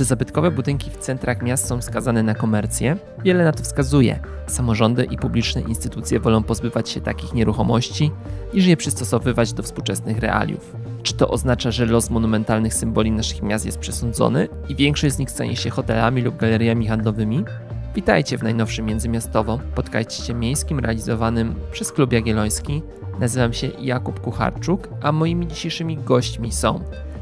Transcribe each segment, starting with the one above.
Czy zabytkowe budynki w centrach miast są skazane na komercję? Wiele na to wskazuje. Samorządy i publiczne instytucje wolą pozbywać się takich nieruchomości, niż je przystosowywać do współczesnych realiów. Czy to oznacza, że los monumentalnych symboli naszych miast jest przesądzony i większość z nich stanie się hotelami lub galeriami handlowymi? Witajcie w najnowszym Międzymiastowo, podcaście miejskim realizowanym przez Klub Jagielloński. Nazywam się Jakub Kucharczuk, a moimi dzisiejszymi gośćmi są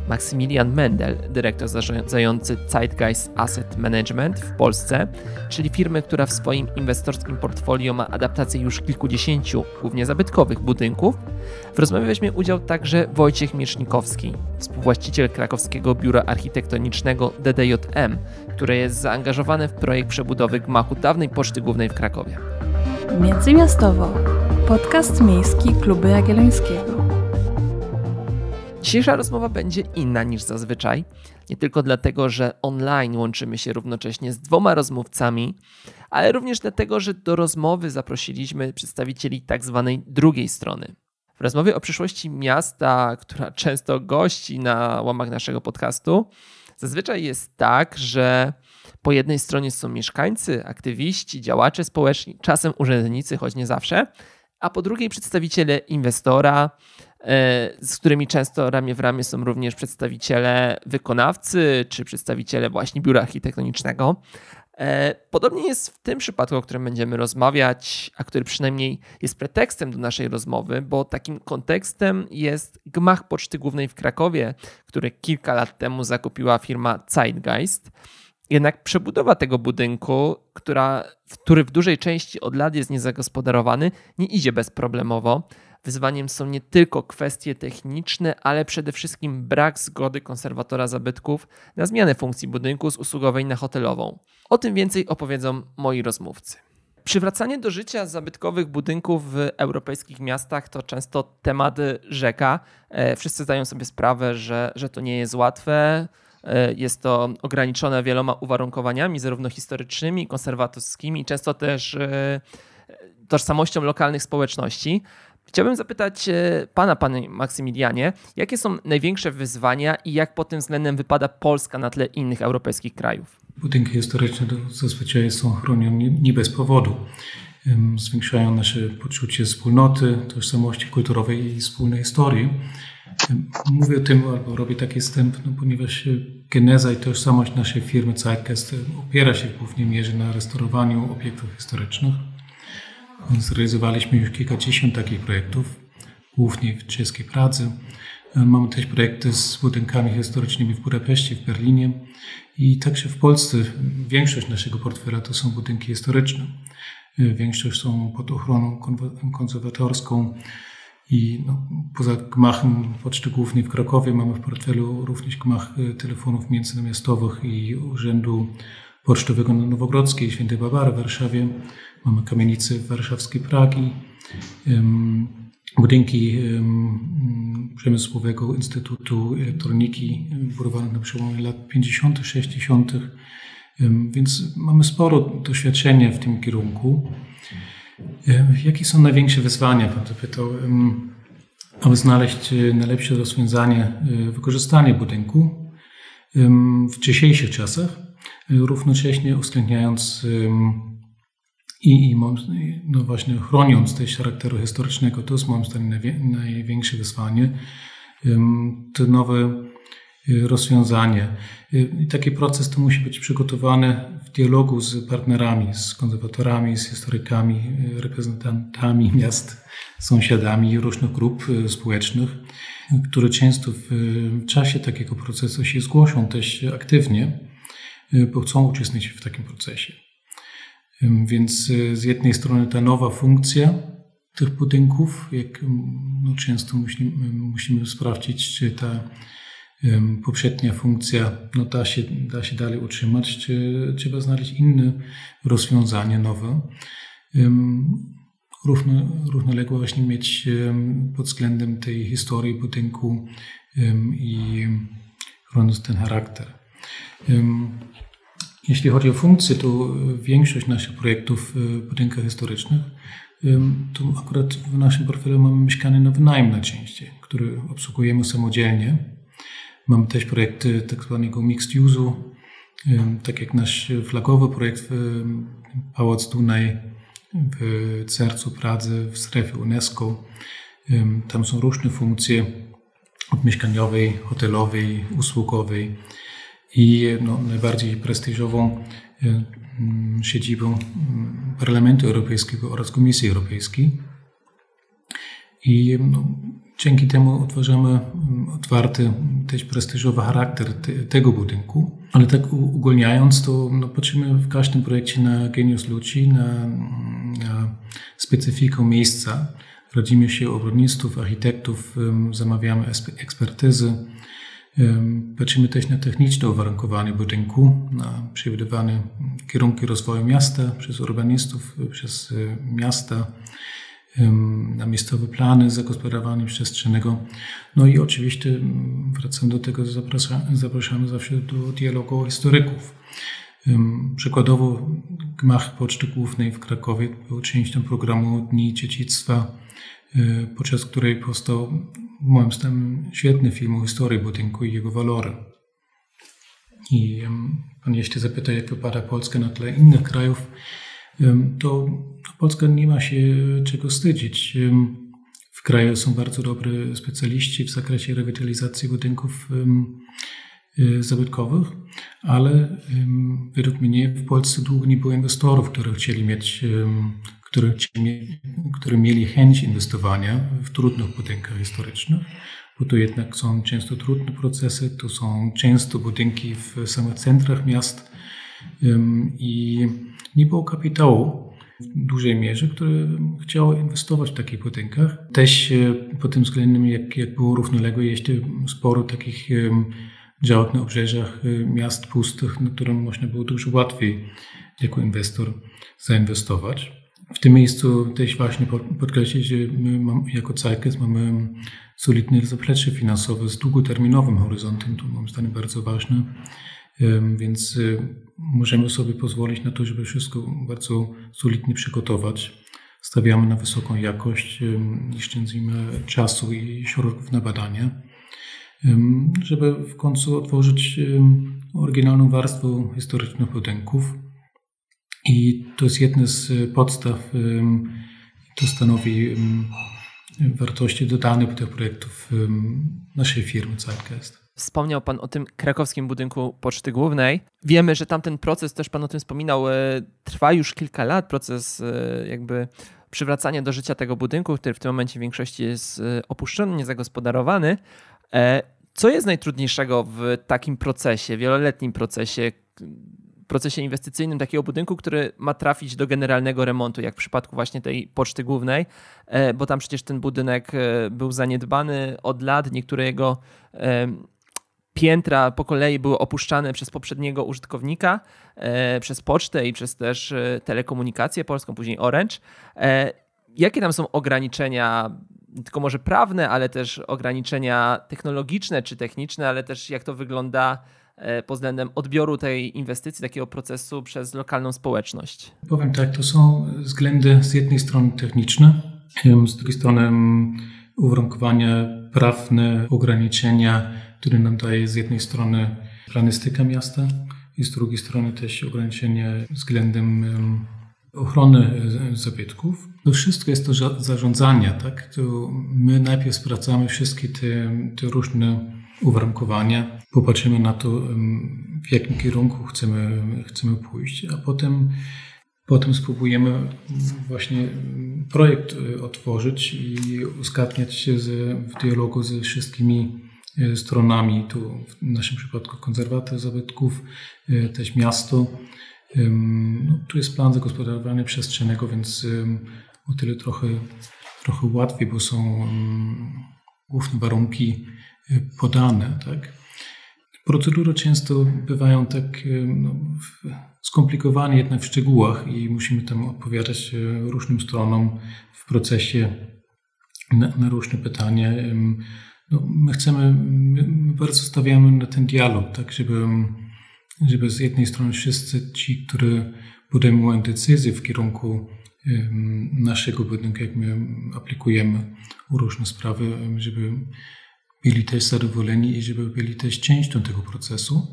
Maksymilian Mendel, dyrektor zarządzający Zeitgeist Asset Management w Polsce, czyli firmy, która w swoim inwestorskim portfolio ma adaptację już kilkudziesięciu, głównie zabytkowych budynków. W rozmowie weźmie udział także Wojciech Miecznikowski, współwłaściciel krakowskiego biura architektonicznego DDJM, które jest zaangażowane w projekt przebudowy gmachu dawnej Poczty Głównej w Krakowie. Międzymiastowo. Podcast miejski Kluby Jagiellońskiego. Dzisiejsza rozmowa będzie inna niż zazwyczaj. Nie tylko dlatego, że online łączymy się równocześnie z dwoma rozmówcami, ale również dlatego, że do rozmowy zaprosiliśmy przedstawicieli tak zwanej drugiej strony. W rozmowie o przyszłości miasta, która często gości na łamach naszego podcastu, zazwyczaj jest tak, że po jednej stronie są mieszkańcy, aktywiści, działacze społeczni, czasem urzędnicy, choć nie zawsze, a po drugiej przedstawiciele inwestora, z którymi często ramię w ramię są również przedstawiciele wykonawcy czy przedstawiciele właśnie biura architektonicznego. E, podobnie jest w tym przypadku, o którym będziemy rozmawiać, a który przynajmniej jest pretekstem do naszej rozmowy, bo takim kontekstem jest gmach Poczty Głównej w Krakowie, który kilka lat temu zakupiła firma Zeitgeist. Jednak przebudowa tego budynku, która, który w dużej części od lat jest niezagospodarowany, nie idzie bezproblemowo. Wyzwaniem są nie tylko kwestie techniczne, ale przede wszystkim brak zgody konserwatora zabytków na zmianę funkcji budynku z usługowej na hotelową. O tym więcej opowiedzą moi rozmówcy. Przywracanie do życia zabytkowych budynków w europejskich miastach to często temat rzeka. E, wszyscy zdają sobie sprawę, że, że to nie jest łatwe. E, jest to ograniczone wieloma uwarunkowaniami, zarówno historycznymi, konserwatorskimi, często też e, tożsamością lokalnych społeczności. Chciałbym zapytać e, Pana, Panie Maksymilianie, jakie są największe wyzwania i jak pod tym względem wypada Polska na tle innych europejskich krajów? Budynki historyczne zazwyczaj są chronione nie bez powodu. Zwiększają nasze poczucie wspólnoty, tożsamości kulturowej i wspólnej historii. Mówię o tym, albo robię taki wstęp, no, ponieważ geneza i tożsamość naszej firmy Zeitgeist opiera się w głównej mierze na restaurowaniu obiektów historycznych. Zrealizowaliśmy już kilkadziesiąt takich projektów, głównie w czeskiej Pradze. Mamy też projekty z budynkami historycznymi w Budapeszcie, w Berlinie i także w Polsce. Większość naszego portfela to są budynki historyczne. Większość są pod ochroną konserwatorską i no, poza gmachem Poczty Głównej w Krakowie mamy w portfelu również gmach telefonów międzynamiastowych i Urzędu Pocztowego na Nowogrodzkiej, Świętej Barbary w Warszawie. Mamy kamienice warszawskiej Pragi, budynki Przemysłowego Instytutu Elektroniki budowane na przełomie lat 50., 60., więc mamy sporo doświadczenia w tym kierunku. Jakie są największe wyzwania? Pan zapytał, aby znaleźć najlepsze rozwiązanie wykorzystania budynku w dzisiejszych czasach, równocześnie uwzględniając i, i no właśnie chroniąc też charakteru historycznego, to jest moim zdaniem największe wyzwanie. To nowe y, rozwiązanie. Y, I taki proces to musi być przygotowany w dialogu z partnerami, z konserwatorami, z historykami, y, reprezentantami miast, sąsiadami różnych grup społecznych, które często w czasie takiego procesu się zgłoszą też aktywnie, bo chcą uczestniczyć w takim procesie. Więc y, z jednej strony ta nowa funkcja tych budynków, jak no często musimy, musimy sprawdzić, czy ta poprzednia funkcja no da, się, da się dalej utrzymać, czy trzeba znaleźć inne rozwiązanie nowe. Równo, równolegle właśnie mieć pod względem tej historii budynku i chroniąc ten charakter. Jeśli chodzi o funkcję, to większość naszych projektów w budynkach historycznych, to akurat w naszym portfelu mamy mieszkanie na wynajem najczęściej, które obsługujemy samodzielnie. Mamy też projekty tak zwanego mixed use'u, tak jak nasz flagowy projekt Pałac Dunaj w sercu Pradze, w strefie UNESCO. Tam są różne funkcje od mieszkaniowej, hotelowej, usługowej i no, najbardziej prestiżową siedzibą Parlamentu Europejskiego oraz Komisji Europejskiej. I no, dzięki temu otworzymy otwarty, też prestiżowy charakter te, tego budynku. Ale tak ugólniając, to no, patrzymy w każdym projekcie na geniusz ludzi, na, na specyfikę miejsca. Radzimy się obronistów, architektów, zamawiamy ekspertyzy. Patrzymy też na techniczne uwarunkowanie budynku, na przewidywane kierunki rozwoju miasta przez urbanistów, przez e, miasta, na miejscowe plany zagospodarowania przestrzennego. No i oczywiście wracam do tego, zapraszamy, zawsze do dialogu historyków. Przykładowo gmach Poczty Głównej w Krakowie był częścią programu Dni Dziedzictwa, e, podczas której powstał moim zdaniem świetny film o historii budynku i jego walory. I pan jeśli zapyta, jak wypada Polska na tle innych krajów, to Polska nie ma się czego wstydzić. W kraju są bardzo dobrzy specjaliści w zakresie rewitalizacji budynków y, zabytkowych, ale według mnie w Polsce długo nie było inwestorów, którzy chcieli mieć, którzy, którzy mieli chęć inwestowania w trudnych budynkach historycznych, bo to jednak są często trudne procesy, to są często budynki w samych centrach miast i nie było kapitału w dużej mierze, które chciało inwestować w takich budynkach. Też e, pod tym względem, jak, jak było równoległe, jest sporo takich działek na obrzeżach e, miast pustych, na którym można było dużo łatwiej jako inwestor zainwestować. W tym miejscu też właśnie podkreślić, że my jako Cajkes mamy solidne zaplecze finansowe z długoterminowym horyzontem, to moim zdaniem bardzo ważne, więc e, możemy sobie pozwolić na to, żeby wszystko bardzo solidnie przygotować. Stawiamy na wysoką jakość, nie czasu i środków na badania, żeby w końcu otworzyć oryginalną warstwę historycznych budynków. I to jest jedna z podstaw, to stanowi wartości dodane tych projektów naszej firmy Zeitgeist. Wspomniał Pan o tym krakowskim budynku Poczty Głównej. Wiemy, że tamten proces, też Pan o tym wspominał, e, trwa już kilka lat. Proces e, jakby przywracania do życia tego budynku, który w tym momencie w większości jest e, opuszczony, niezagospodarowany. Co jest najtrudniejszego w takim procesie, wieloletnim procesie, procesie inwestycyjnym takiego budynku, który ma trafić do generalnego remontu, jak w przypadku właśnie tej poczty głównej, bo tam przecież ten budynek był zaniedbany od lat, niektóre jego piętra po kolei były opuszczane przez poprzedniego użytkownika, e, przez pocztę i przez też e, telekomunikację polską, później Orange. E, jakie tam są ograniczenia, tylko może prawne, ale też ograniczenia technologiczne czy techniczne, ale też jak to wygląda pod względem odbioru tej inwestycji, takiego procesu przez lokalną społeczność? Powiem tak, to są względy z jednej strony techniczne, z drugiej strony uwarunkowania prawne, ograniczenia który nam daje z jednej strony planystyka miasta i z drugiej strony też ograniczenia względem ochrony e, zabytków. To wszystko jest to zarządzanie, tak? To my najpierw sprawdzamy wszystkie te, te różne uwarunkowania, popatrzymy na to, w jakim kierunku chcemy, chcemy pójść, a potem, potem spróbujemy właśnie projekt e, otworzyć i uzgadniać się z, w dialogu ze wszystkimi E, stronami, tu w naszym przypadku konserwator zabytków, e, też miasto. No, tu jest plan zagospodarowania przestrzennego, więc o tyle trochę, trochę łatwiej, bo są główne warunki podane. Tak? Procedury często bywają tak no, skomplikowane jednak w szczegółach i musimy tam odpowiadać różnym stronom w procesie na, na różne pytania. No, my chcemy, my bardzo stawiamy na ten dialog, tak, żeby, żeby z jednej strony wszyscy ci, którzy podejmują decyzje w kierunku naszego budynku, jak my aplikujemy różne sprawy, żeby byli też zadowoleni i żeby byli też częścią tego procesu.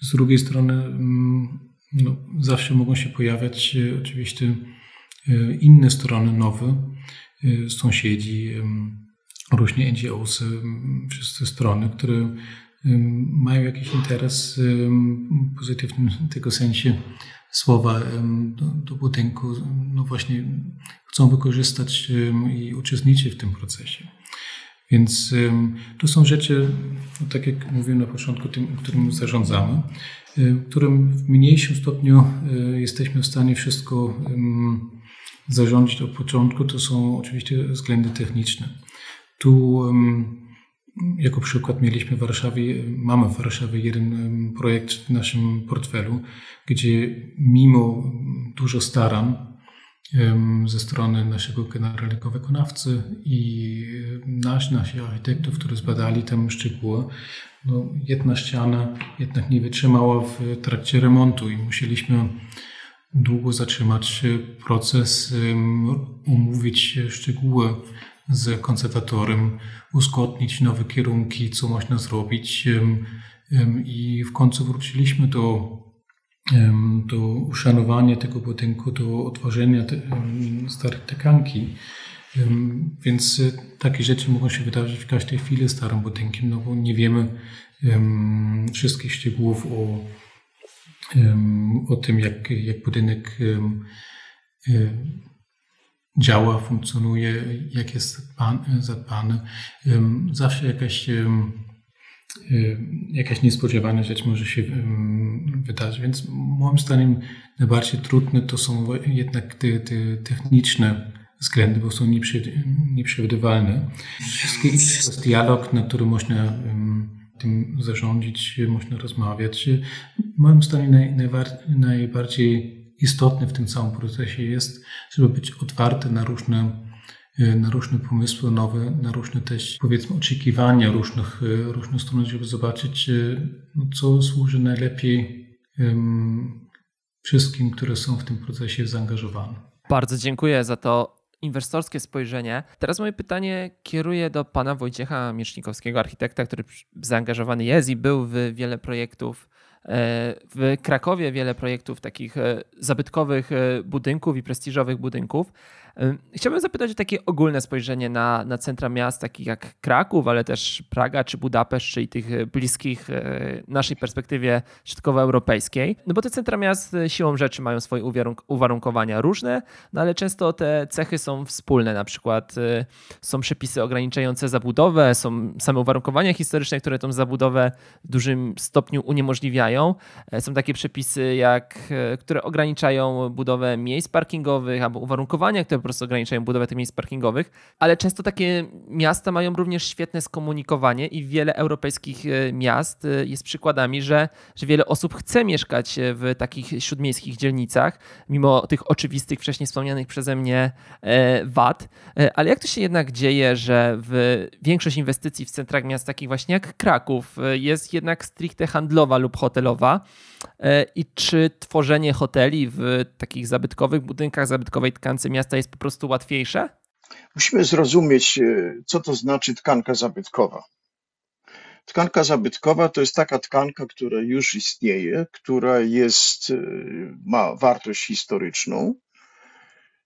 Z drugiej strony mm, no, zawsze mogą się pojawiać oczywiście inne strony nowe, sąsiedzi, różnie NGOs, wszystkie strony, które mają jakiś interes w pozytywnym tego sensie słowa do, do budynku, no właśnie chcą wykorzystać i uczestniczyć w tym procesie. Więc to są rzeczy, no tak jak mówiłem na początku, tym, którym zarządzamy, którym w mniejszym stopniu e, jesteśmy w stanie wszystko zarządzić od początku. To są oczywiście względy techniczne. Tu jako przykład mieliśmy w Warszawie, mamy w Warszawie jeden projekt w naszym portfelu, gdzie mimo dużo starań ze strony naszego generalnego wykonawcy i nasz, nasi architektów, którzy zbadali tam szczegóły, no, jedna ściana jednak nie wytrzymała w trakcie remontu i musieliśmy długo zatrzymać proces, umówić szczegóły z konserwatorem, uzgodnić nowe kierunki, co można zrobić. I w końcu wróciliśmy do, do uszanowania tego budynku, do otworzenia starej tekanki. Więc e, takie rzeczy mogą się wydarzyć w każdej chwili starym budynkiem, no bo nie wiemy wszystkich szczegółów o, o tym, jak, jak budynek działa, funkcjonuje, jak jest zadbany. Zawsze jakaś, jakaś niespodziewana rzecz może się wydarzyć, więc moim zdaniem najbardziej trudne to są jednak te, te techniczne względy, bo są nieprzewidywalne. Wszystkie to jest dialog, na który można tym zarządzić, można rozmawiać. Moim zdaniem naj, najbardziej istotne w tym całym procesie jest, żeby być otwarty na różne, na różne pomysły nowe, na różne też powiedzmy oczekiwania różnych, e, różnych stron, żeby zobaczyć, e, no, co służy najlepiej wszystkim, które są w tym procesie zaangażowane. Bardzo dziękuję za to inwestorskie spojrzenie. Teraz moje pytanie kieruję do pana Wojciecha Miesznikowskiego, architekta, który zaangażowany jest i był w wiele projektów w Krakowie wiele projektów takich e, zabytkowych e, budynków i prestiżowych budynków. Chciałbym zapytać o takie ogólne spojrzenie na, na centra miast, takich jak Kraków, ale też Praga czy Budapeszt, czyli tych bliskich naszej perspektywie środkowoeuropejskiej. No bo te centra miast siłą rzeczy mają swoje uwarunkowania różne, no ale często te cechy są wspólne. Na przykład są przepisy ograniczające zabudowę, są same uwarunkowania historyczne, które tą zabudowę w dużym stopniu uniemożliwiają. Są takie przepisy, jak, które ograniczają budowę miejsc parkingowych albo uwarunkowania, które po prostu ograniczają budowę tych miejsc parkingowych, ale często takie miasta mają również świetne skomunikowanie i wiele europejskich e, miast e, jest przykładami, że, że wiele osób chce mieszkać e, w takich śródmiejskich dzielnicach, mimo tych oczywistych, wcześniej wspomnianych przeze mnie wad. Ale jak to się jednak dzieje, że w większość inwestycji w centrach miast takich właśnie jak Kraków jest jednak stricte handlowa lub hotelowa? I czy tworzenie hoteli w takich zabytkowych budynkach, zabytkowej tkance miasta jest po prostu łatwiejsze? Musimy zrozumieć, e, co to znaczy tkanka zabytkowa. Tkanka zabytkowa to jest taka tkanka, która już istnieje, która jest, e, ma wartość historyczną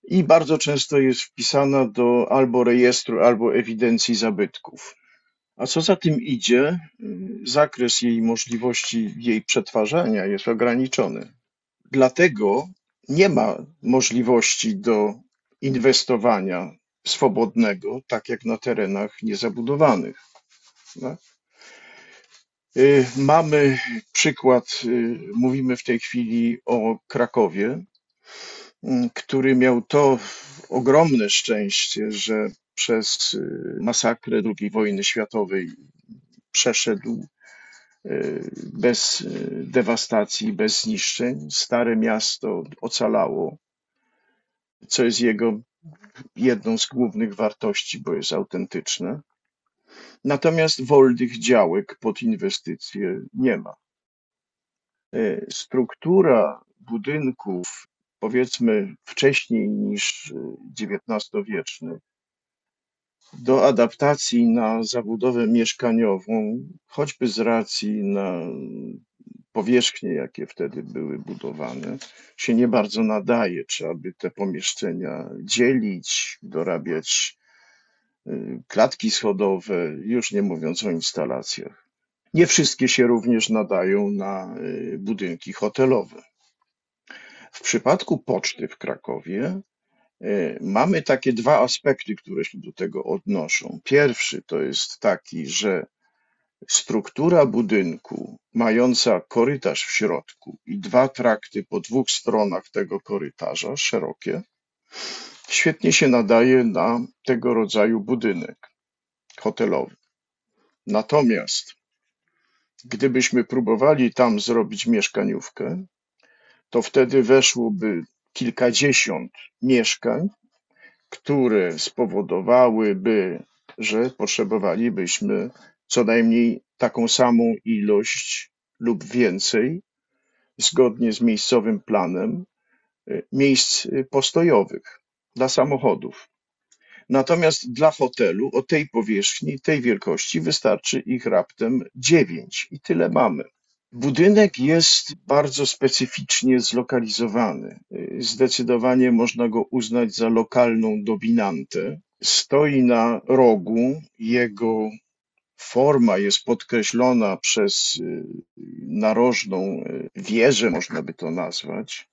i bardzo często jest wpisana do albo rejestru, albo ewidencji zabytków. A co za tym idzie, zakres jej możliwości jej przetwarzania jest ograniczony. Dlatego nie ma możliwości do inwestowania swobodnego, tak jak na terenach niezabudowanych. Y, mamy przykład, y, mówimy w tej chwili o Krakowie, y, który miał to ogromne szczęście, że przez masakrę II wojny światowej przeszedł bez dewastacji, bez zniszczeń. Stare miasto ocalało co jest jego jedną z głównych wartości, bo jest autentyczne. Natomiast wolnych działek pod inwestycje nie ma. Struktura budynków, powiedzmy wcześniej niż XIX-wiecznych, do adaptacji na zabudowę mieszkaniową, choćby z racji na powierzchnie, jakie wtedy były budowane, się nie bardzo nadaje. Trzeba by te pomieszczenia dzielić, dorabiać y, klatki schodowe, już nie mówiąc o instalacjach. Nie wszystkie się również nadają na y, budynki hotelowe. W przypadku poczty w Krakowie mamy takie dwa aspekty, które się do tego odnoszą. Pierwszy to jest taki, że struktura budynku mająca korytarz w środku i dwa trakty po dwóch stronach tego korytarza, szerokie, świetnie się nadaje na tego rodzaju budynek hotelowy. Natomiast gdybyśmy próbowali tam zrobić mieszkaniówkę, to wtedy weszłoby kilkadziesiąt mieszkań, które spowodowałyby, że potrzebowalibyśmy co najmniej taką samą ilość lub więcej, zgodnie z miejscowym planem, y, miejsc y, postojowych dla samochodów. Natomiast dla hotelu o tej powierzchni, tej wielkości wystarczy ich raptem dziewięć i tyle mamy. Budynek jest bardzo specyficznie zlokalizowany. Zdecydowanie można go uznać za lokalną dominantę. Stoi na rogu, jego forma jest podkreślona przez narożną wieżę, można by to nazwać.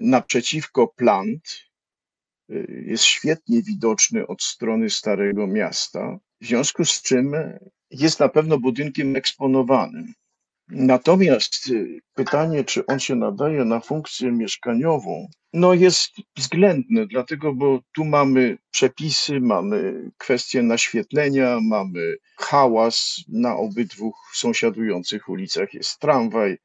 Naprzeciwko plant jest świetnie widoczny od strony Starego Miasta, w związku z czym jest na pewno budynkiem eksponowanym. Natomiast y, pytanie, czy on się nadaje na funkcję mieszkaniową, no jest względne, dlatego, bo tu mamy przepisy, mamy kwestie naświetlenia, mamy hałas na obydwu sąsiadujących ulicach, jest tramwaj,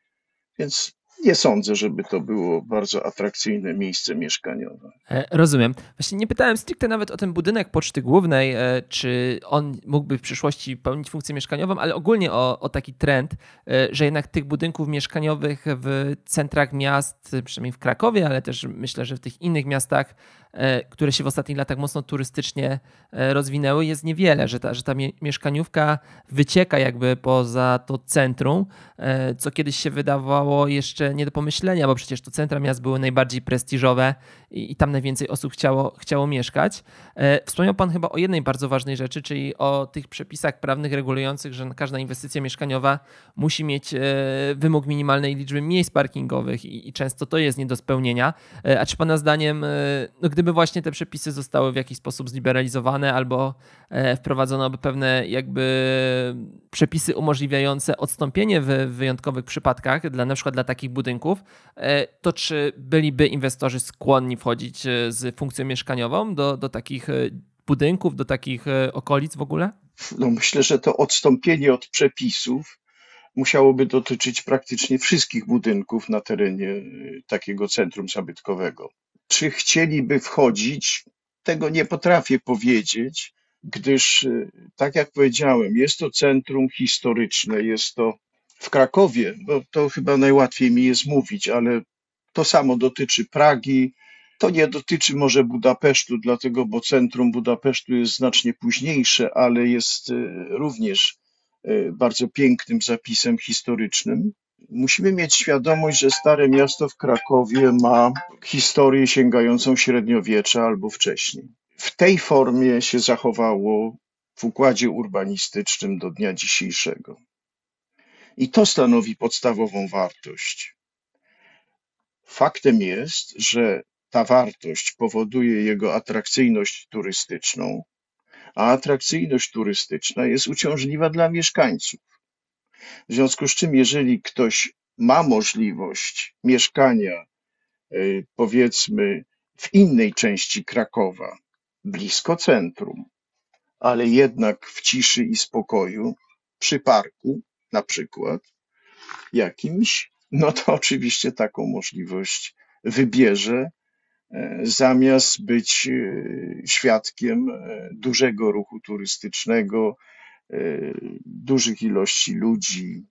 więc nie sądzę, żeby to było bardzo atrakcyjne miejsce mieszkaniowe. E, rozumiem. Właśnie nie pytałem stricte nawet o ten budynek Poczty Głównej, e, czy on mógłby w przyszłości pełnić funkcję mieszkaniową, ale ogólnie o, o taki trend, e, że jednak tych budynków mieszkaniowych w centrach miast, przynajmniej w Krakowie, ale też myślę, że w tych innych miastach, które się w ostatnich latach mocno turystycznie rozwinęły, jest niewiele, że ta, że ta mieszkaniówka wycieka jakby poza to centrum, co kiedyś się wydawało jeszcze nie do pomyślenia, bo przecież to centra miast były najbardziej prestiżowe i, i tam najwięcej osób chciało, chciało mieszkać. E, wspomniał Pan chyba o jednej bardzo ważnej rzeczy, czyli o tych przepisach prawnych regulujących, że każda inwestycja mieszkaniowa musi mieć e, wymóg minimalnej liczby miejsc parkingowych i, i często to jest nie do spełnienia. E, a czy Pana zdaniem, no gdyby właśnie te przepisy zostały w jakiś sposób zliberalizowane albo wprowadzono by pewne jakby przepisy umożliwiające odstąpienie w wyjątkowych przypadkach, dla na przykład dla takich budynków, e, to czy byliby inwestorzy skłonni wchodzić e, z funkcją mieszkaniową do, do takich e, budynków, do takich okolic w ogóle? No myślę, że to odstąpienie od przepisów musiałoby dotyczyć praktycznie wszystkich budynków na terenie takiego centrum zabytkowego. Czy chcieliby wchodzić? Tego nie potrafię powiedzieć, gdyż, tak jak powiedziałem, jest to centrum historyczne, jest to w Krakowie, bo to chyba najłatwiej mi jest mówić, ale to samo dotyczy Pragi. To nie dotyczy może Budapesztu, dlatego, bo centrum Budapesztu jest znacznie późniejsze, ale jest e, również e, bardzo pięknym zapisem historycznym. Musimy mieć świadomość, że Stare Miasto w Krakowie ma historię sięgającą średniowiecza albo wcześniej. W tej formie się zachowało w układzie urbanistycznym do dnia dzisiejszego. I to stanowi podstawową wartość. Faktem jest, że ta wartość powoduje jego atrakcyjność turystyczną, a atrakcyjność turystyczna jest uciążliwa dla mieszkańców. W związku z czym, jeżeli ktoś ma możliwość mieszkania, y, powiedzmy, w innej części Krakowa, blisko centrum, ale jednak w ciszy i spokoju, przy parku, na przykład jakimś, no to oczywiście taką możliwość wybierze, e, zamiast być e, świadkiem e, dużego ruchu turystycznego, dużych ilości ludzi.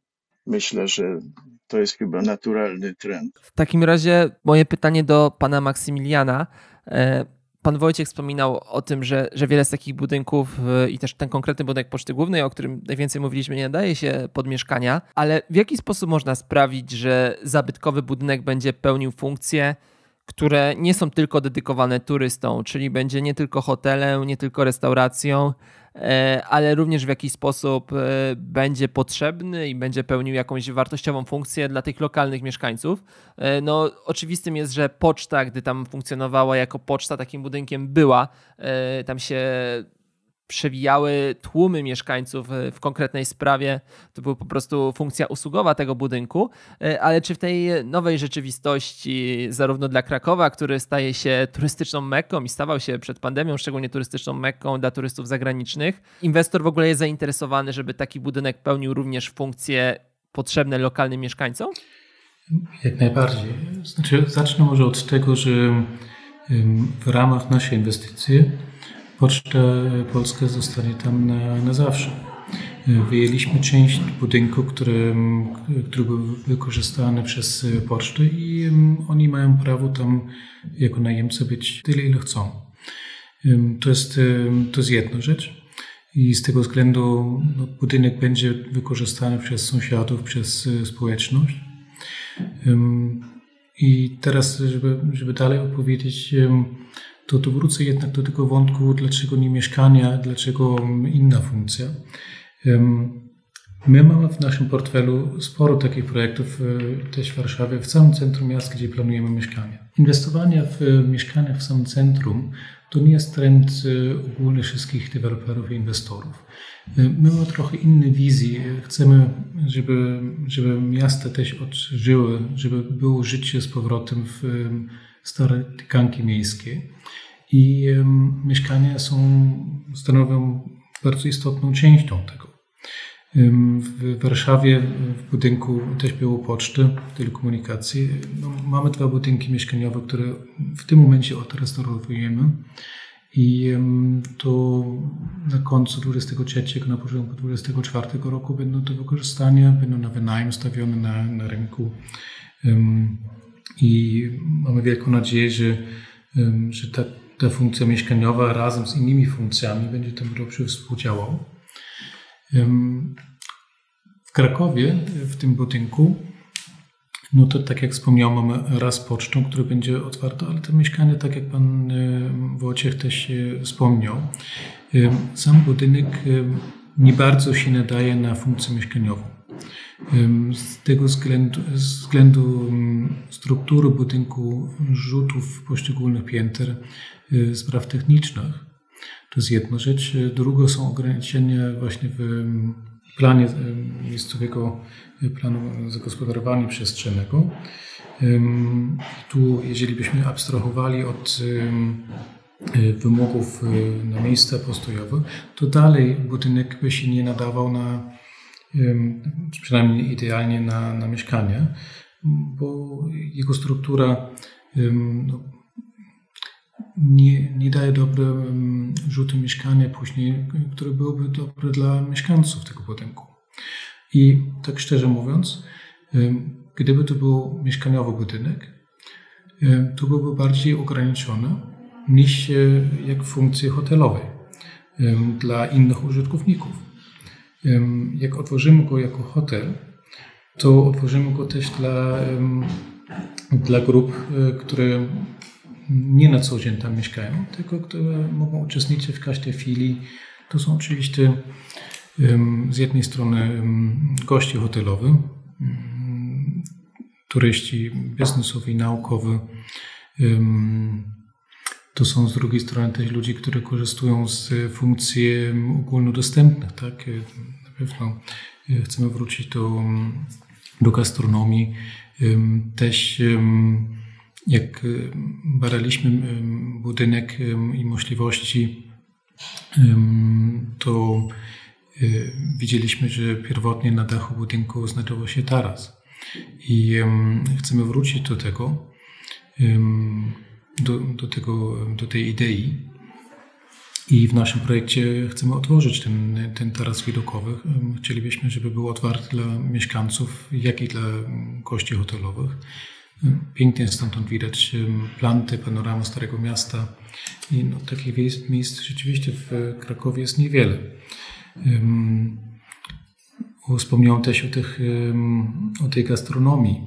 Myślę, że to jest chyba naturalny trend. W takim razie moje pytanie do pana Maksymiliana Pan Wojciech wspominał o tym, że, że wiele z takich budynków i też ten konkretny budynek Poczty Głównej, o którym najwięcej mówiliśmy, nie nadaje się pod mieszkania, ale w jaki sposób można sprawić, że zabytkowy budynek będzie pełnił funkcję, które nie są tylko dedykowane turystom, czyli będzie nie tylko hotelem, nie tylko restauracją, e, ale również w jakiś sposób e, będzie potrzebny i będzie pełnił jakąś wartościową funkcję dla tych lokalnych mieszkańców. E, no, oczywistym jest, że poczta, gdy tam funkcjonowała jako poczta, takim budynkiem była, tam się przewijały tłumy mieszkańców w konkretnej sprawie. To była po prostu funkcja usługowa tego budynku. E, ale czy w tej nowej rzeczywistości, zarówno dla Krakowa, który staje się turystyczną mekką i stawał się przed pandemią szczególnie turystyczną mekką dla turystów zagranicznych, inwestor w ogóle jest zainteresowany, żeby taki budynek pełnił również funkcje potrzebne lokalnym mieszkańcom? Jak najbardziej. Znaczy, zacznę może od tego, że w ramach naszej inwestycji Poczta Polska zostanie tam na, na zawsze. Wyjęliśmy część budynku, który, który był wykorzystany przez pocztę i oni mają prawo tam jako najemca być tyle, ile chcą. To jest, to jest jedna rzecz. I z tego względu no, budynek będzie wykorzystany przez sąsiadów, przez społeczność. I teraz, żeby, żeby dalej opowiedzieć, to, to wrócę jednak do tego wątku, dlaczego nie mieszkania, dlaczego inna funkcja. My mamy w naszym portfelu sporo takich projektów e, też w Warszawie, w całym centrum miasta, gdzie planujemy mieszkania. Inwestowanie w mieszkania w samym centrum to nie jest trend e, ogólny wszystkich deweloperów i inwestorów. E, my mamy trochę inne wizje. Chcemy, żeby, żeby miasta też odżyły, żeby było życie z powrotem w stare tykanki miejskie i mieszkania są, stanowią bardzo istotną częścią tego. W Warszawie w budynku też było poczty, telekomunikacji. No, mamy dwa budynki mieszkaniowe, które w tym momencie odrestaurowujemy. I to na końcu 23, na początku 24 roku będą do wykorzystania, będą na wynajem stawione na, na rynku. I mamy wielką nadzieję, że, że ta ta funkcja mieszkaniowa razem z innymi funkcjami będzie tam dobrze współdziałał. W Krakowie, w tym budynku, no to tak jak wspomniałem, mamy raz pocztą, który będzie otwarta, ale to mieszkanie, tak jak pan Wojciech też wspomniał, sam budynek nie bardzo się nadaje na funkcję mieszkaniową. Z tego względu, względu struktury budynku, rzutów poszczególnych pięter, y, spraw technicznych. To jest jedna rzecz. Druga są ograniczenia właśnie w planie miejscowego planu zagospodarowania przestrzennego. Tu, jeżeli byśmy abstrahowali od y, wymogów y, na miejsca postojowe, to dalej budynek by się nie nadawał na przynajmniej idealnie na, na mieszkanie, bo jego struktura no, nie, nie daje dobre rzuty mieszkania później, które byłyby dobre dla mieszkańców tego budynku. I tak szczerze mówiąc, gdyby to był mieszkaniowy budynek, to byłby bardziej ograniczony niż jak funkcje hotelowej dla innych użytkowników jak otworzymy go jako hotel, to otworzymy go też dla, dla grup, e, które nie na co dzień tam mieszkają, tylko które mogą uczestniczyć w każdej chwili. To są oczywiście z jednej strony goście hotelowi, turyści biznesowi, naukowi, to są z drugiej strony też ludzie, którzy korzystają z funkcji ogólnodostępnych. Tak? Na pewno e, chcemy wrócić do, do gastronomii. Też jak badaliśmy budynek i możliwości, to e, widzieliśmy, że pierwotnie na dachu budynku znajdował się taras. I chcemy wrócić do tego do, do, tego, do tej idei. I w naszym projekcie chcemy otworzyć ten, ten taras widokowy. Chcielibyśmy, żeby był otwarty dla mieszkańców, jak i dla gości hotelowych. Pięknie stamtąd widać planty, panoramę Starego Miasta. I no, takich miejsc rzeczywiście w Krakowie jest niewiele. Wspomniałem też o, tych, o tej gastronomii.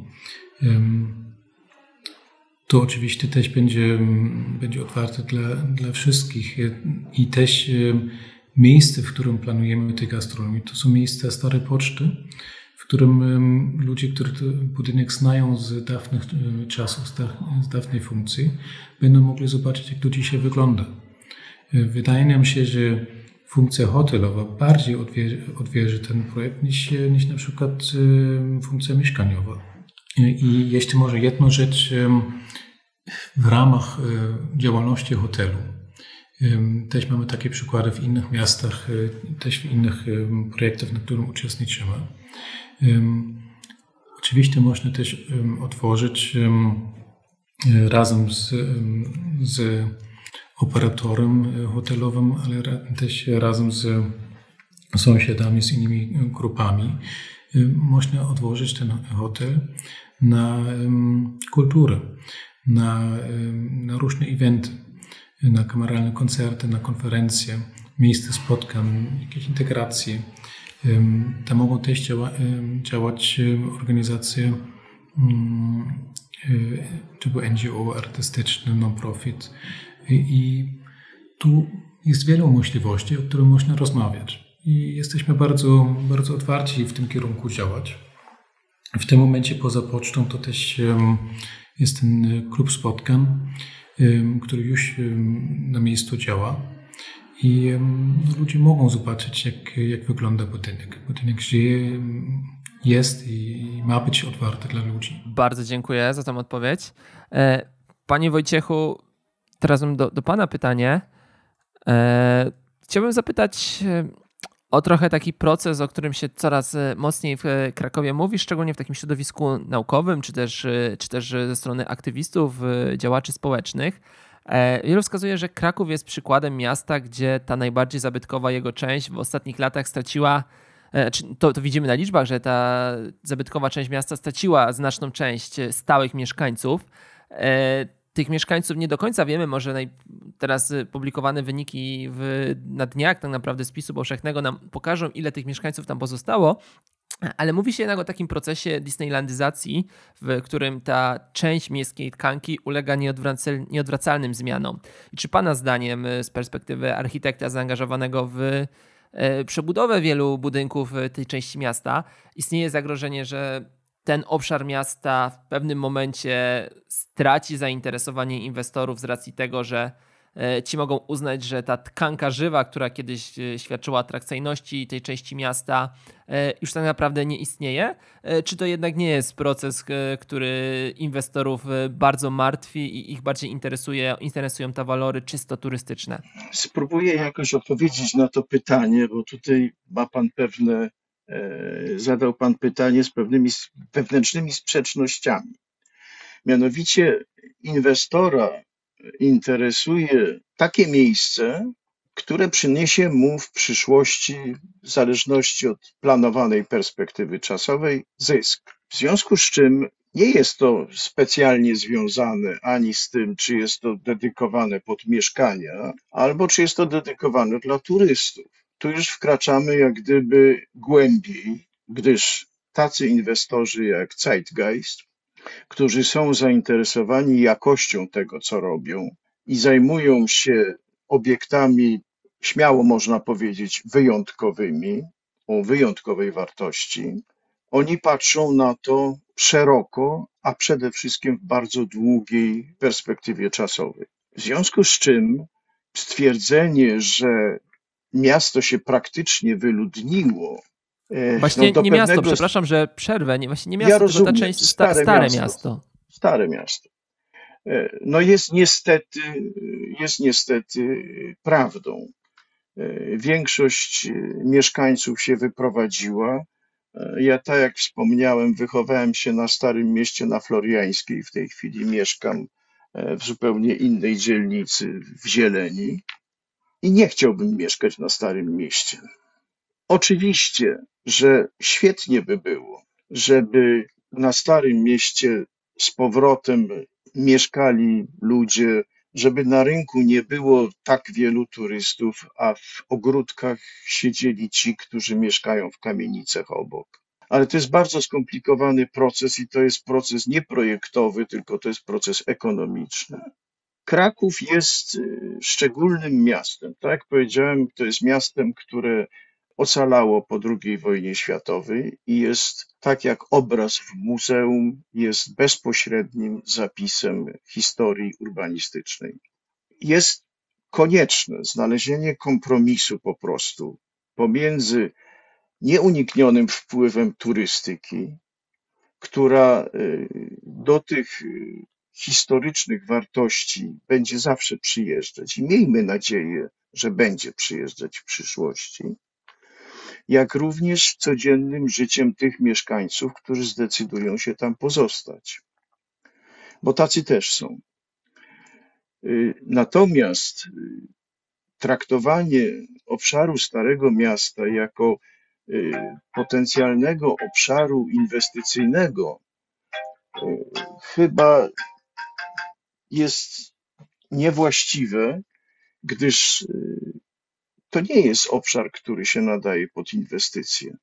To oczywiście też będzie, będzie otwarte dla, dla wszystkich i też miejsce, w którym planujemy tę gastronomię, to są miejsca Stare Poczty, w którym ludzie, którzy budynek znają z dawnych e, czasów, z dawnej funkcji, będą mogli zobaczyć, jak to dzisiaj wygląda. E, wydaje nam się, że funkcja hotelowa bardziej odwierzy, ten projekt niż, niż na przykład funkcja mieszkaniowa. I jeśli może jedną rzecz w ramach działalności hotelu, też mamy takie przykłady w innych miastach, też w innych projektach, na którym uczestniczymy. Oczywiście można też otworzyć razem z, z operatorem hotelowym, ale też razem z sąsiadami, z innymi grupami. Można otworzyć ten hotel na kulturę, na, na różne eventy, na kameralne koncerty, na konferencje, miejsce spotkań, jakieś integracje. Tam mogą też działa, działać organizacje mm, e, typu NGO artystyczne, non-profit. I tu jest wiele możliwości, o których można rozmawiać. I jesteśmy bardzo, bardzo otwarci w tym kierunku działać. W tym momencie poza pocztą to też jest ten klub spotkań, który już na miejscu działa i ludzie mogą zobaczyć, jak, jak wygląda budynek. Budynek żyje, jest i ma być otwarty dla ludzi. Bardzo dziękuję za tę odpowiedź. E, panie Wojciechu, teraz mam do, do Pana pytanie. E, chciałbym zapytać e, o trochę taki proces, o którym się coraz mocniej w Krakowie mówi, szczególnie w takim środowisku naukowym, czy też, czy też ze strony aktywistów, działaczy społecznych E, wielu wskazuje, że Kraków jest przykładem miasta, gdzie ta najbardziej zabytkowa jego część w ostatnich latach straciła e, to, to, widzimy na liczbach, że ta zabytkowa część miasta straciła znaczną część stałych mieszkańców. Tych mieszkańców nie do końca wiemy, może naj, teraz publikowane wyniki w, na dniach tak naprawdę spisu powszechnego nam pokażą, ile tych mieszkańców tam pozostało, ale mówi się jednak o takim procesie disneylandyzacji, w którym ta część miejskiej tkanki ulega nieodwracalnym zmianom. I czy Pana zdaniem, z perspektywy architekta zaangażowanego w e, przebudowę wielu budynków tej części miasta, istnieje zagrożenie, że ten obszar miasta w pewnym momencie straci zainteresowanie inwestorów z racji tego, że E, ci mogą uznać, że ta tkanka żywa, która kiedyś e, świadczyła atrakcyjności tej części miasta, e, już tak naprawdę nie istnieje? Czy to jednak nie jest proces, który inwestorów bardzo martwi i ich bardziej interesuje, interesują te walory czysto turystyczne? Spróbuję jakoś odpowiedzieć na to pytanie, bo tutaj ma Pan pewne, zadał Pan pytanie z pewnymi wewnętrznymi sprzecznościami. Mianowicie inwestora interesuje takie miejsce, które przyniesie mu w przyszłości, w zależności od planowanej perspektywy czasowej, zysk. W związku z czym nie jest to specjalnie związane ani z tym, czy jest to dedykowane pod mieszkania, albo czy jest to dedykowane dla turystów. Tu już wkraczamy jak gdyby głębiej, gdyż tacy inwestorzy jak Zeitgeist którzy są zainteresowani jakością tego, co robią i zajmują się obiektami, śmiało można powiedzieć, wyjątkowymi, o wyjątkowej wartości, oni patrzą na to szeroko, a przede wszystkim w bardzo długiej perspektywie czasowej. W związku z czym stwierdzenie, że miasto się praktycznie wyludniło, E, właśnie no, nie miasto, przepraszam, że przerwę, nie, właśnie nie miasto, ja rozumiem, tylko ta część, stare, stare miasto, miasto. Stare miasto. E, no jest niestety, jest niestety prawdą. E, większość mieszkańców się wyprowadziła. Ja, tak jak wspomniałem, wychowałem się na Starym Mieście na Floriańskiej. W tej chwili mieszkam w zupełnie innej dzielnicy w Zieleni i nie chciałbym mieszkać na Starym Mieście. Oczywiście że świetnie by było, żeby na Starym Mieście z powrotem mieszkali ludzie, żeby na rynku nie było tak wielu turystów, a w ogródkach siedzieli ci, którzy mieszkają w kamienicach obok. Ale to jest bardzo skomplikowany proces i to jest proces nie projektowy, tylko to jest proces ekonomiczny. Kraków jest y, szczególnym miastem. Tak jak powiedziałem, to jest miastem, które ocalało po II wojnie światowej i jest, tak jak obraz w muzeum, jest bezpośrednim zapisem historii urbanistycznej. Jest konieczne znalezienie kompromisu po prostu pomiędzy nieuniknionym wpływem turystyki, która y, do tych y, historycznych wartości będzie zawsze przyjeżdżać i miejmy nadzieję, że będzie przyjeżdżać w przyszłości, jak również codziennym życiem tych mieszkańców, którzy zdecydują się tam pozostać. Bo tacy też są. Y, natomiast traktowanie obszaru Starego Miasta jako potencjalnego obszaru inwestycyjnego chyba jest niewłaściwe, gdyż y, to nie jest obszar, który się nadaje pod inwestycje.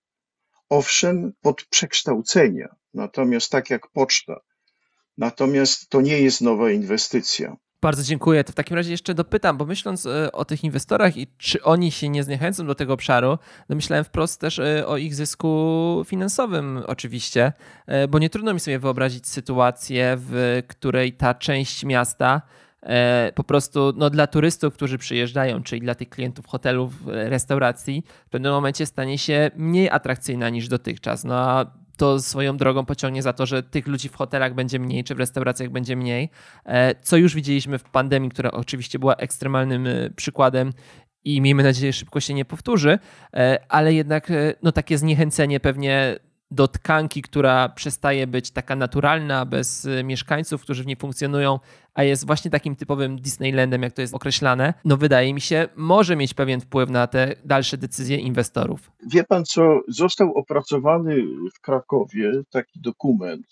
Owszem, pod przekształcenia, natomiast tak jak poczta. Natomiast to nie jest nowa inwestycja. Bardzo dziękuję. To w takim razie jeszcze dopytam, bo myśląc e, o tych inwestorach i czy oni się nie zniechęcą do tego obszaru, no myślałem wprost też e, o ich zysku finansowym oczywiście, e, bo nie trudno mi sobie wyobrazić sytuację, w której ta część miasta po prostu no, dla turystów, którzy przyjeżdżają, czyli dla tych klientów hotelów, restauracji, w pewnym momencie stanie się mniej atrakcyjna niż dotychczas. No a to swoją drogą pociągnie za to, że tych ludzi w hotelach będzie mniej, czy w restauracjach będzie mniej, e, co już widzieliśmy w pandemii, która oczywiście była ekstremalnym e, przykładem i miejmy nadzieję, szybko się nie powtórzy, e, ale jednak no, takie zniechęcenie pewnie do tkanki, która przestaje być taka naturalna, bez y, mieszkańców, którzy w niej funkcjonują, a jest właśnie takim typowym Disneylandem, jak to jest określane, no wydaje mi się, może mieć pewien wpływ na te dalsze decyzje inwestorów. Wie pan co, został opracowany w Krakowie taki dokument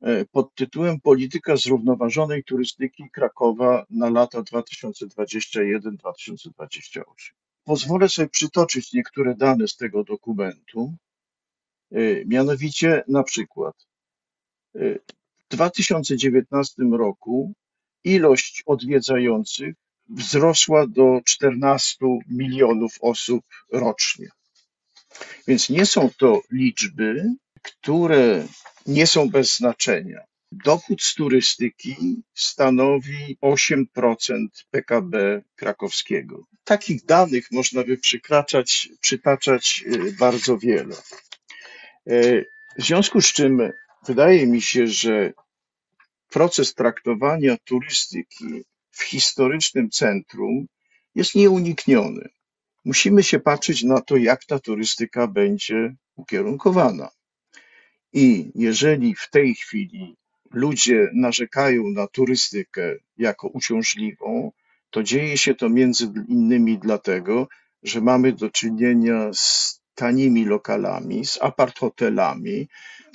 e, pod tytułem Polityka zrównoważonej turystyki Krakowa na lata 2021-2028. Pozwolę sobie przytoczyć niektóre dane z tego dokumentu. Y, mianowicie na przykład y, w 2019 roku ilość odwiedzających wzrosła do 14 milionów osób rocznie. Więc nie są to liczby, które nie są bez znaczenia. Dochód z turystyki stanowi 8% PKB krakowskiego. Takich danych można by przytaczać y, bardzo wiele. E, w związku z czym wydaje mi się, że proces traktowania turystyki w historycznym centrum jest nieunikniony. Musimy się patrzeć na to, jak ta turystyka będzie ukierunkowana. I jeżeli w tej chwili ludzie narzekają na turystykę jako uciążliwą, to dzieje się to między innymi dlatego, że mamy do czynienia z tanimi lokalami, z apart-hotelami,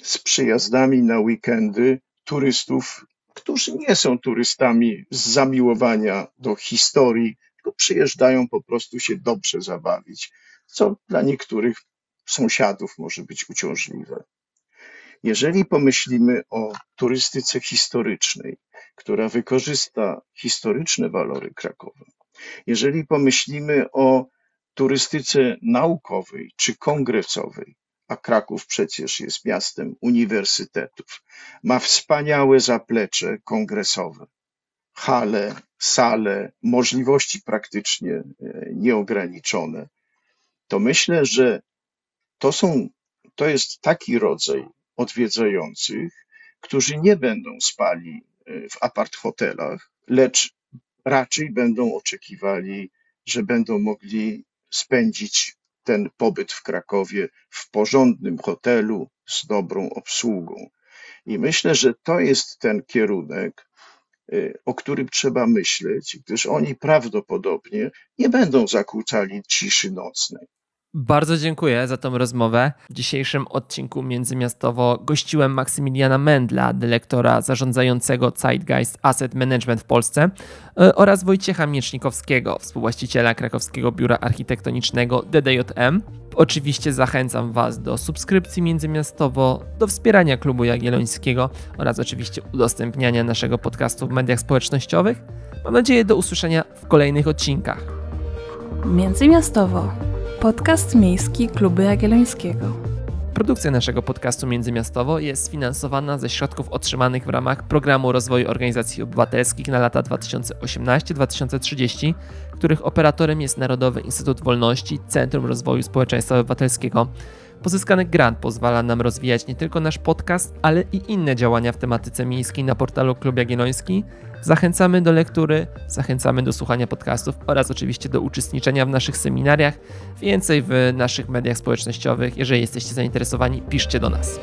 z przyjazdami na weekendy turystów, którzy nie są turystami z zamiłowania do historii, tylko przyjeżdżają po prostu się dobrze zabawić, co dla niektórych sąsiadów może być uciążliwe. Jeżeli pomyślimy o turystyce historycznej, która wykorzysta historyczne walory Krakowa, jeżeli pomyślimy o turystyce naukowej czy kongresowej, a Kraków przecież jest miastem uniwersytetów, ma wspaniałe zaplecze kongresowe, hale, sale, możliwości praktycznie e, nieograniczone, to myślę, że to są, to jest taki rodzaj odwiedzających, którzy nie będą spali e, w apart hotelach, lecz raczej będą oczekiwali, że będą mogli spędzić ten pobyt w Krakowie w porządnym hotelu z dobrą obsługą. I myślę, że to jest ten kierunek, y, o którym trzeba myśleć, gdyż oni prawdopodobnie nie będą zakłócali ciszy nocnej. Bardzo dziękuję za tą rozmowę. W dzisiejszym odcinku Międzymiastowo gościłem Maksymiliana Mendla, dyrektora zarządzającego Zeitgeist Asset Management w Polsce e, oraz Wojciecha Miecznikowskiego, współwłaściciela krakowskiego biura architektonicznego DDJM. Oczywiście zachęcam Was do subskrypcji międzymiastowo, do wspierania klubu Jagiellońskiego oraz oczywiście udostępniania naszego podcastu w mediach społecznościowych. Mam nadzieję do usłyszenia w kolejnych odcinkach. Międzymiastowo. Podcast miejski Klubu Jagiellońskiego. Produkcja naszego podcastu Międzymiastowo jest sfinansowana ze środków otrzymanych w ramach Programu Rozwoju Organizacji Obywatelskich na lata 2018-2030, których operatorem jest Narodowy Instytut Wolności Centrum Rozwoju Społeczeństwa Obywatelskiego. Pozyskany grant pozwala nam rozwijać nie tylko nasz podcast, ale i inne działania w tematyce miejskiej na portalu Klub Jagielloński. Zachęcamy do lektury, zachęcamy do słuchania podcastów oraz oczywiście do uczestniczenia w naszych seminariach. Więcej w naszych mediach społecznościowych. Jeżeli jesteście zainteresowani, piszcie do nas.